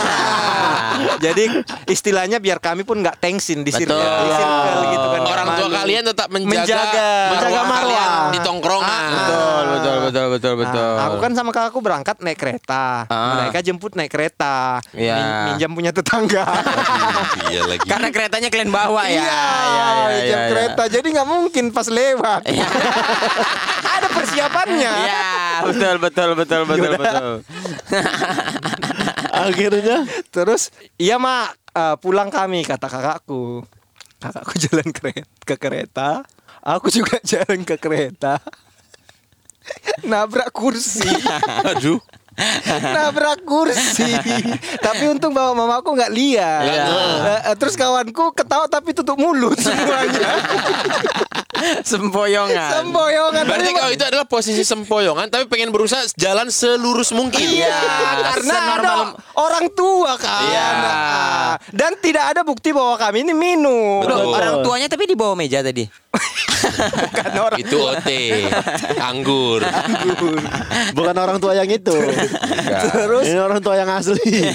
Jadi istilahnya biar kami pun nggak tensin di circle, Betul. di circle gitu kan. Orang tua kalian tetap menjaga Menjaga. Menjaga marwah. di tongkrongan. Betul, betul, betul, betul, betul. Nah, aku kan sama kakakku berangkat naik kereta. Ah. Mereka jemput naik kereta. Iya. Min- Minjam punya tetangga. Iya lagi. Karena keretanya kalian bawa ya. Iya, iya, minjam iya. kereta. Jadi nggak mungkin pas lewat. Iya. Ada persiapannya. Iya, betul, betul, betul, betul, betul. Akhirnya Terus, iya mak eh, pulang kami kata kakakku. Kakakku jalan kere- ke kereta, aku juga jalan ke kereta. Nabrak kursi, Aduh. Nabrak kursi. tapi untung bawa mamaku nggak lihat. Iya. Eh, terus kawanku ketawa tapi tutup mulut semuanya. Sempoyongan. Semboyongan. Berarti Tapi- kau itu adalah posisi sempoyongan tapi pengen berusaha jalan selurus mungkin. Iya, karena ada orang tua kan. Iya. Nah, Dan tidak ada bukti bahwa kami ini minum. Loh, orang tuanya tapi di bawah meja tadi. Bukan orang Itu OT, anggur. bukan orang tua yang itu. Terus Ini orang tua yang asli.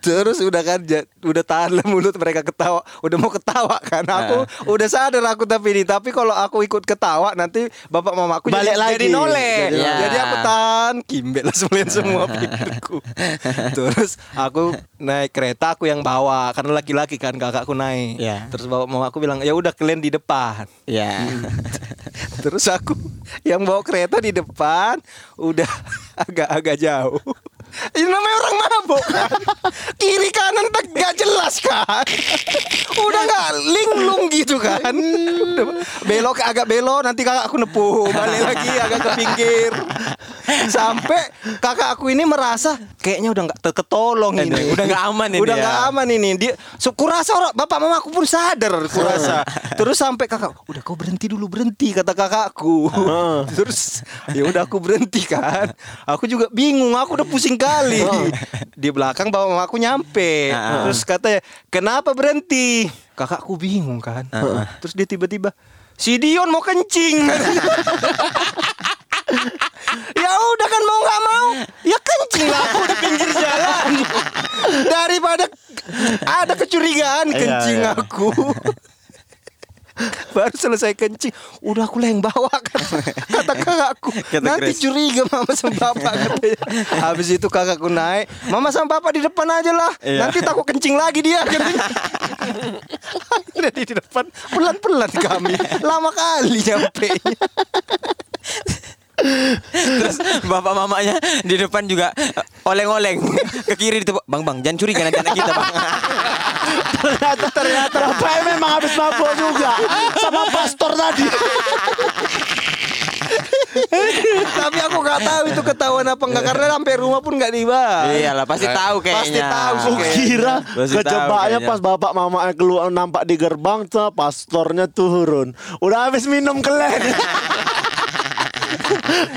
terus udah kan udah tahan mulut mereka ketawa, udah mau ketawa kan. Aku udah sadar aku tapi ini tapi kalau aku ikut ketawa nanti bapak mamaku Balik jadi, lagi. jadi noleh. Jadi noleh. Jadi aku tahan kimbel lah semua semua pikirku. terus aku naik kereta aku yang bawa karena laki-laki kan kakakku naik. Iya. Terus bapak mamaku bilang ya udah kalian di depan. Iya. Terus aku yang bawa kereta di depan udah agak-agak jauh. Ini namanya orang mabuk kan Kiri kanan tak gak jelas kan Udah gak linglung gitu kan Belok agak belok Nanti kakak aku nepu Balik lagi agak ke pinggir Sampai kakak aku ini merasa Kayaknya udah gak terketolong ini. Udah nggak aman ini Udah ya. gak aman ini. Dia so, kurasa orang Bapak mama aku pun sadar Kurasa. Terus sampai kakak Udah kau berhenti dulu berhenti Kata kakakku. Terus ya udah aku berhenti kan. Aku juga bingung Aku udah pusing kali. Di belakang bapak mama aku nyampe. Terus katanya Kenapa berhenti? Kakakku bingung kan. Terus dia tiba-tiba Si Dion mau kencing Ya udah kan mau nggak mau Ya kencing lah aku di pinggir jalan Daripada ada kecurigaan kencing aku Baru selesai kencing, udah aku lah yang bawa kata, kata kakakku. Kata Nanti Grace. curiga mama sama bapak katanya. Habis itu kakakku naik, mama sama bapak di depan aja lah. Iya. Nanti takut kencing lagi dia. Akhirnya di depan pelan-pelan kami. Lama kali nyampe. Terus bapak mamanya di depan juga eh, oleng-oleng ke kiri itu bang bang jangan curiga nanti anak kita bang ternyata ternyata Rafael memang habis mabuk juga sama pastor tadi. Tapi aku nggak tahu itu ketahuan apa enggak karena sampai rumah pun nggak dibahas. iyalah pasti tahu kayaknya Pasti tahu Aku kira kejebaknya pas bapak mama keluar nampak di gerbang tuh pastornya turun. Udah habis minum kelen.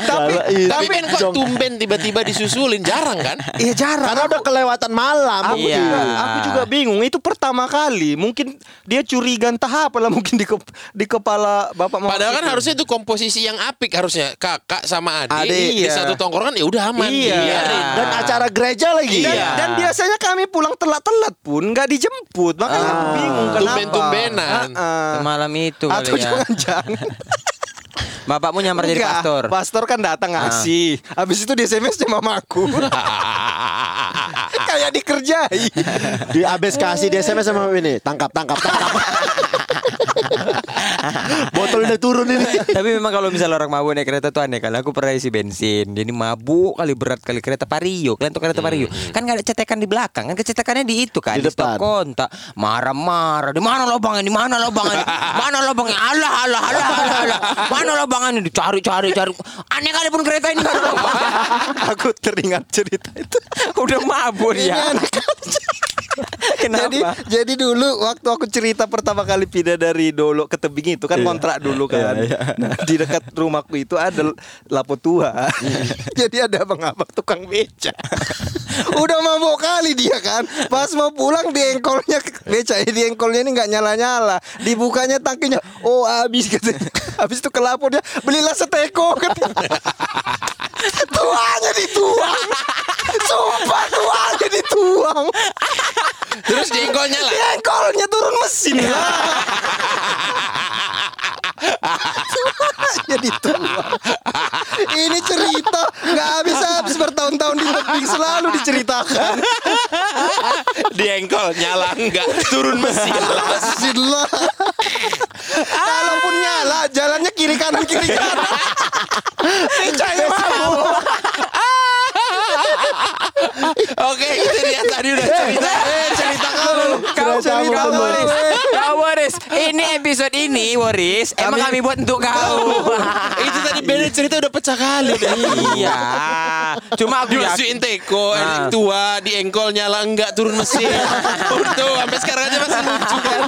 Tapi Tapi kan kok tumben tiba-tiba disusulin jarang kan? Iya jarang. Karena udah kelewatan malam. Aku Iya. juga, aku juga bingung. Itu pertama kali. Mungkin dia curiga entah apa lah mungkin di, kep- di kepala bapak mama. Padahal kan itu. harusnya itu komposisi yang apik harusnya kakak sama adik, Adik, di iya. satu tongkrongan ya udah aman. Iya. Biarin. Dan acara gereja lagi. Dan, Iya. dan biasanya kami pulang telat-telat pun nggak dijemput. Makanya aku Ah. bingung kenapa. Tumben-tumbenan. Ah, ah. malam itu Atau kali ya jangan-jangan bapakmu nyamar jadi pastor Pastor kan datang ngasih. Habis itu di SMS nya mamaku. Kayak dikerjai. Di abis kasih di SMS sama ini, tangkap tangkap tangkap. Botol udah turun ini. Tapi memang kalau misalnya orang mabuk naik kereta tuh aneh kali. Aku pernah isi bensin. Jadi mabuk kali berat kali kereta Vario. Kalian tuh kereta Vario. Kan nggak ada cetekan di belakang. Kan kecetekannya di itu kan. Di Di, stop depan. kontak. Marah-marah. Di mana lubangnya? Di mana lubangnya? Mana lubangnya? Alah, alah, alah, alah, alah. Mana lubangnya? Dicari, cari, cari. Aneh kali pun kereta ini. Aku teringat cerita itu. Udah mabuk ya. Kenapa? Jadi jadi dulu waktu aku cerita pertama kali pindah dari Dolo ke tebing itu kan kontrak dulu kan. Nah, di dekat rumahku itu ada lapo tua. jadi ada abang-abang tukang beca. Udah mabuk kali dia kan. Pas mau pulang di engkolnya beca di engkolnya ini nggak nyala-nyala. Dibukanya tangkinya. Oh, habis katanya. Habis itu ke lapo dia belilah seteko katanya. Tuanya dituang. Sumpah tuanya dituang. Terus jengkolnya lah. Engkolnya turun mesin lah. Jadi tuang. Ini cerita nggak habis-habis bertahun-tahun di tebing selalu diceritakan. Di engkol nyala enggak turun mesin. Mesin lah. Kalaupun nyala, jalannya kiri kanan kiri kanan. Becanya mabuk. Oke, itu dia tadi udah cerita. Eh, cerita kamu. Kau Sudah cerita tahu, Boris. eh. Kau Boris. Ini episode ini Boris. Emang kami buat untuk kau. itu tadi beda cerita udah pecah kali. iya. Cuma aku. Dimasukin teko, enak tua, di engkol nyala enggak turun mesin. Udah, sampai sekarang aja masih lucu kan.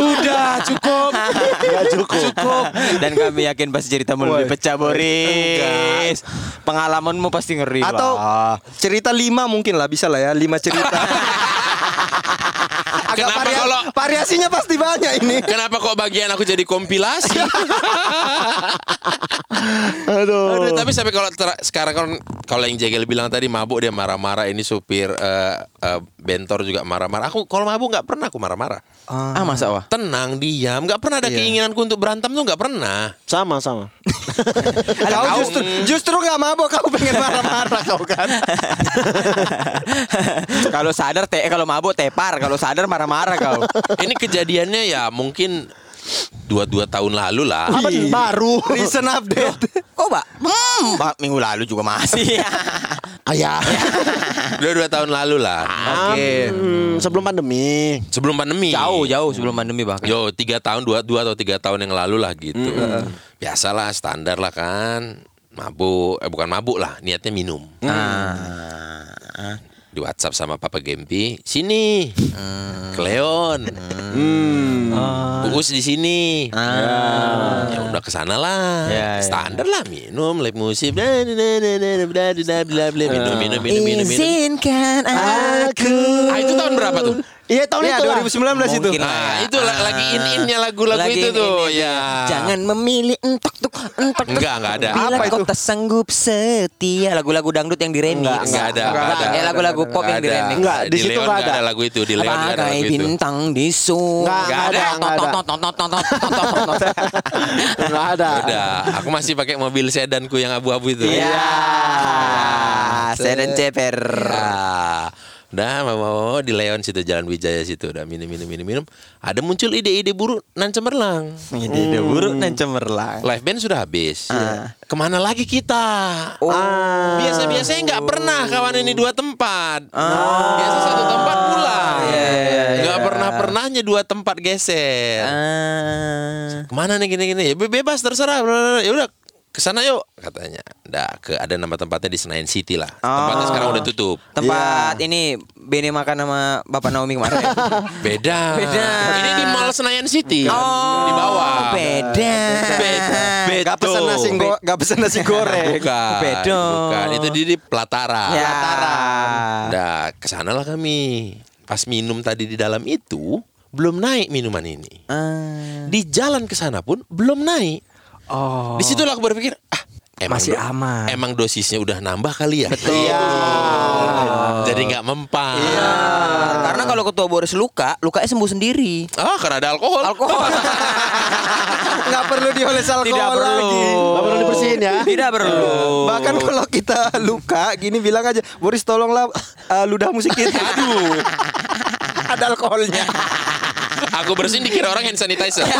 Udah, cukup. Enggak cukup. Cukup. Dan kami yakin pasti ceritamu lebih pecah Boris. Pengalamanmu pasti ngeri Atau lah. cerita lima mungkin lah bisa lah ya lima cerita. Agak Kenapa varia- kalau- variasinya pasti banyak ini. Kenapa kok bagian aku jadi kompilasi? Aduh. Aduh, tapi sampai kalau sekarang kan kalau yang Jegel bilang tadi mabuk dia marah-marah ini supir eh, eh, bentor juga marah-marah. Aku kalau mabuk nggak pernah aku marah-marah. Ah masa wah. Tenang, diam, nggak pernah ada Iya. keinginanku untuk berantem tuh nggak pernah. Sama sama. Kau justru justru gak mabok kau pengen marah-marah kau kan. kalau sadar te kalau mabuk tepar, kalau sadar marah-marah kau. Ini kejadiannya ya mungkin dua dua tahun lalu lah. Apa nih, baru? Recent update. Oh, Pak. Hmm, minggu lalu juga masih. Ayah. Dua dua tahun lalu lah. Oke. Hmm, sebelum pandemi. Sebelum pandemi. jauh, jauh sebelum pandemi bahkan. Yo tiga tahun dua dua atau tiga tahun yang lalu lah gitu. Biasalah standar lah kan. Mabuk, eh bukan mabuk lah, niatnya minum. Ah di WhatsApp sama Papa Gempi sini. Ah. Ah. Hmm. ke Leon hmm. Hmm. Di sini. Ah. ya udah ke sana lah. Ya, ya, standar lah minum live musik. Minum minum minum minum izinkan aku ah, itu tahun berapa tuh? Iya tahun Iya itu lah. 2019 itu. Mungkin lah. Nah, itu la- lagi in-innya lagu-lagu itu tuh. in-in-in. Ya. Jangan memilih entok tuk entok tuk. Enggak, enggak ada. Bila Apa kau itu? tak sanggup setia lagu-lagu dangdut yang di remix. Enggak, Enggak ada, enggak ada. Ya lagu-lagu pop yang di remix. Enggak, di situ enggak nggak ada. lagu itu, di Leon nggak ada lagu itu. bintang di surga. Nggak ada, nggak ada. Enggak ada. Udah, aku masih pakai mobil sedanku yang abu-abu itu. Iya. Saya dan ceper. Ah, Udah mau, mau di Leon situ Jalan Wijaya situ udah minum minum minum minum. Ada muncul ide-ide buruk nan cemerlang. Ini udah buruk dan cemerlang. Live band sudah habis. Ah. Ke mana lagi kita? Oh. Biasa-biasanya nggak pernah kawan ini dua tempat. Biasa satu tempat pulang. Ah. Iya, iya, iya. Nggak pernah pernahnya dua tempat geser. Ah. Ke mana nih gini-gini? Ya be- bebas terserah. Ya udah ke sana yuk katanya. Dah ke ada nama tempatnya di Senayan City lah. Tempatnya Oh. sekarang udah tutup. Tempat ini Bene makan sama Bapak Naomi kemarin. Beda. Beda. Ini di Mall Senayan City. Oh, di bawah. Beda. Beda. Gak pesen nasi go, gak pesen nasi goreng. Bukan. Beda. Bukan. Itu di, di Platara. Ya. Dah ke sana lah kami. Pas minum tadi di dalam itu belum naik minuman ini. Ah. Di jalan ke sana pun belum naik. Oh. Di situ lah aku berpikir, ah emang Masih aman. Emang dosisnya udah nambah kali ya. Betul. Iya. Jadi nggak mempan. Ah, Karena kalau ketua Boris luka, lukanya sembuh sendiri. Ah karena ada alkohol. Alkohol. Nggak perlu dioles alkohol Tidak perlu. lagi. Nggak perlu dibersihin ya. Tidak perlu. Bahkan kalau kita luka gini bilang aja, Boris tolonglah uh, ludahmu sedikit. Aduh. Ada alkoholnya. Aku bersihin dikira orang hand sanitizer.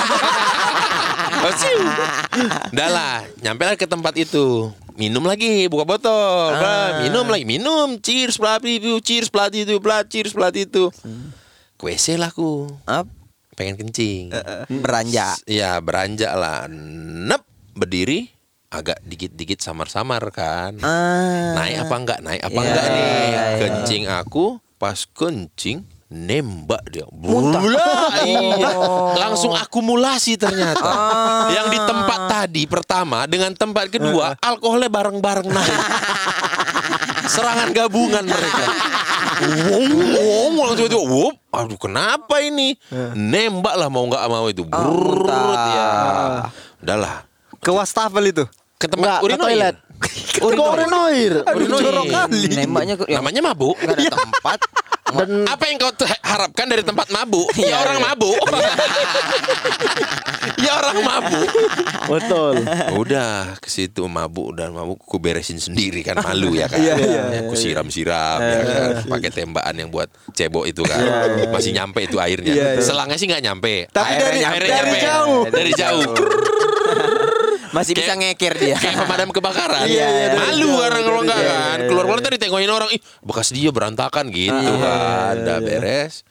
Udah lah, nyampe lah ke tempat itu. Minum lagi, buka botol. Blah, minum lagi, minum. Cheers, pelatih itu, cheers, pelatih itu, pelat, cheers, pelatih itu. Ke WC lah aku. Up. Pengen kencing. Beranjak. Iya, beranjak lah. Nep, berdiri. Agak dikit-dikit samar-samar kan. Ah. Naik apa enggak? Naik apa Iya, enggak nih? iya. Kencing aku pas kencing nembak dia. Muntah. iya. Langsung akumulasi ternyata. Yang di tempat tadi pertama dengan tempat kedua alkoholnya bareng-bareng naik. Serangan gabungan mereka. Wong, wong, langsung itu, wup, aduh kenapa ini? Nembak lah mau nggak mau itu. Brrrr, muntah. ya. Udahlah. Ke wastafel itu. Ke tempat urinoir. toilet. Ke urinoir. Aduh, Urinoir. jorok kali. Nembaknya Namanya mabuk. Enggak ada tempat. Dan Apa yang kau harapkan dari tempat mabuk? ya orang mabuk. ya orang mabuk. betul. Udah ke situ mabuk dan mabuk ku beresin sendiri kan malu ya kan. Iya, iya, Aku siram-siram ya kan pakai tembakan yang buat cebok itu kan. Masih nyampe itu airnya. Iya, iya. Selangnya sih nggak nyampe. Tapi dari- Airnya dari nyampe. jauh. Dari jauh. Masih bisa ngekir dia. Kayak pemadam kebakaran. Iya, iya, dari Malu jauh, orang kalau dari enggak jauh. kan. Keluar keluar tadi tengokin orang, ih bekas dia berantakan gitu kan. Udah beres.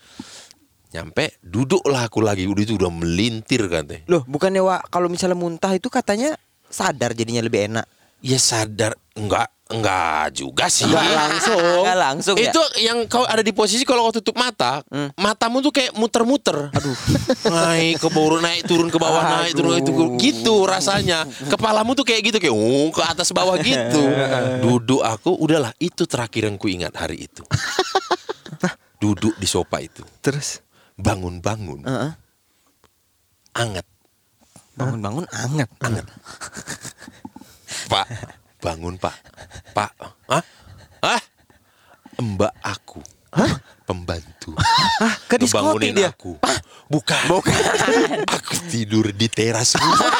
Nyampe duduklah aku lagi udah itu udah melintir kan teh. Loh, bukannya Wak, kalau misalnya muntah itu katanya sadar jadinya lebih enak. Ya sadar enggak enggak juga sih. Enggak langsung. Enggak langsung ya. Itu yang kau ada di posisi kalau kau tutup mata, matamu tuh kayak muter-muter. Aduh. naik ke bawah, naik turun ke bawah, naik turun itu gitu rasanya. Kepalamu tuh kayak gitu kayak uh, ke atas bawah gitu. Duduk aku udahlah itu terakhir yang ku ingat hari itu. Duduk di sofa itu. Terus Bangun-bangun. Heeh. Anget. Bangun-bangun anget. Anget. Pak, bangun Pak. Pak, hah? Hah? Mbak aku. Pembantu. ke diskotik dia. aku. Bukan. aku tidur di teras rumah.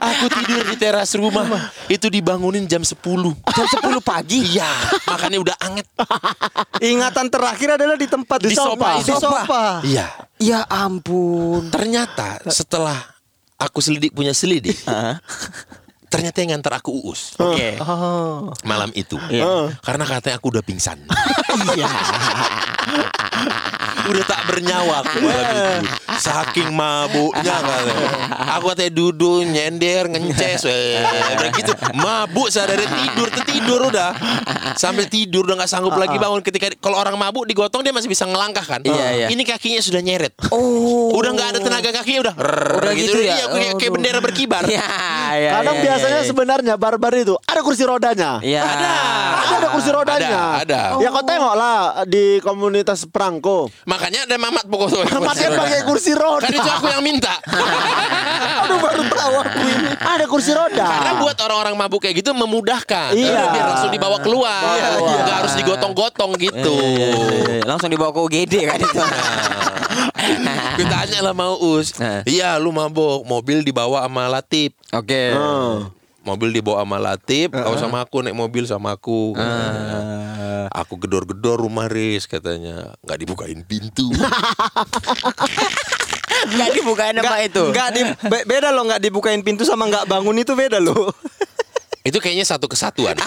Aku tidur di teras rumah. Itu dibangunin jam 10. Jam 10 pagi. Iya, makanya udah anget. ingatan terakhir adalah di tempat Di sofa. Di sofa. Iya. Ya ampun. Ternyata setelah aku selidik punya selidik, ternyata yang ngantar aku uus Oke. Oh. malam itu. Iya. Karena katanya aku udah pingsan. Iya. Udah tak bernyawa aku malam itu. Saking mabuknya kan. Aku katanya duduk nyender ngences eh, begitu mabuk saya dari tidur tertidur udah sampai tidur udah nggak sanggup lagi bangun ketika kalau orang mabuk digotong dia masih bisa ngelangkah kan Iya, iya. ini kakinya sudah nyeret Oh. udah nggak ada tenaga kakinya udah Udah gitu ya? Iya, kayak, kayak bendera berkibar Iya, iya. Kadang iya, biasanya iya, iya. sebenarnya barbar itu ada kursi rodanya. Iya. Ada. Ada, ada kursi rodanya. Ada, ada. Ya kau tengok lah di komunitas perangko. makanya ada mamat pokoknya Mamatnya pakai kursi roda. kan itu aku yang minta Aduh baru tahu aku ini. Ada kursi roda. Karena buat orang-orang mabuk kayak gitu memudahkan. Iya. Biar langsung dibawa keluar. Iya, iya. Nggak harus digotong-gotong gitu. Eh, Langsung dibawa ke UGD kan itu. Kita tanya lah mau Us. Nah. Iya lu mabuk. Mobil dibawa sama Latif. Oke. Hmm. Mobil dibawa sama Latif. Kau sama aku naik mobil sama aku. katanya. Aku gedor-gedor rumah Riz katanya. Nggak dibukain pintu. Enggak dibukain apa itu? Enggak di be- beda loh nggak dibukain pintu sama nggak bangun itu beda loh. Itu kayaknya satu kesatuan.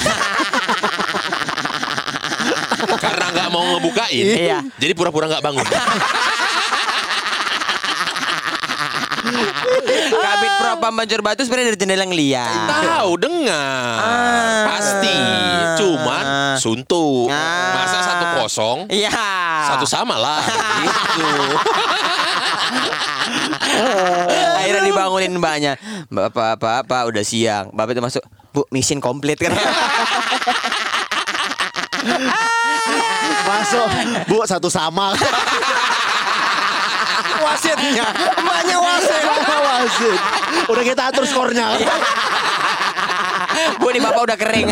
Karena nggak mau ngebukain, Iya. jadi pura-pura nggak bangun. Kabit propam Banjur Batu sebenarnya dari jendela ngeliat. Tahu dengar Ah. pasti, cuman suntuk. Ah. Masa satu kosong, Iya. satu sama lah. gitu. Akhirnya dibangunin mbaknya. Bapak, bapak, bapak udah siang. Bapak itu masuk. Bu, mission komplit kan. Masuk. Bu satu sama. Wasitnya, emaknya wasit. Wasit. Udah kita atur skornya. Bu, nih bapak udah kering.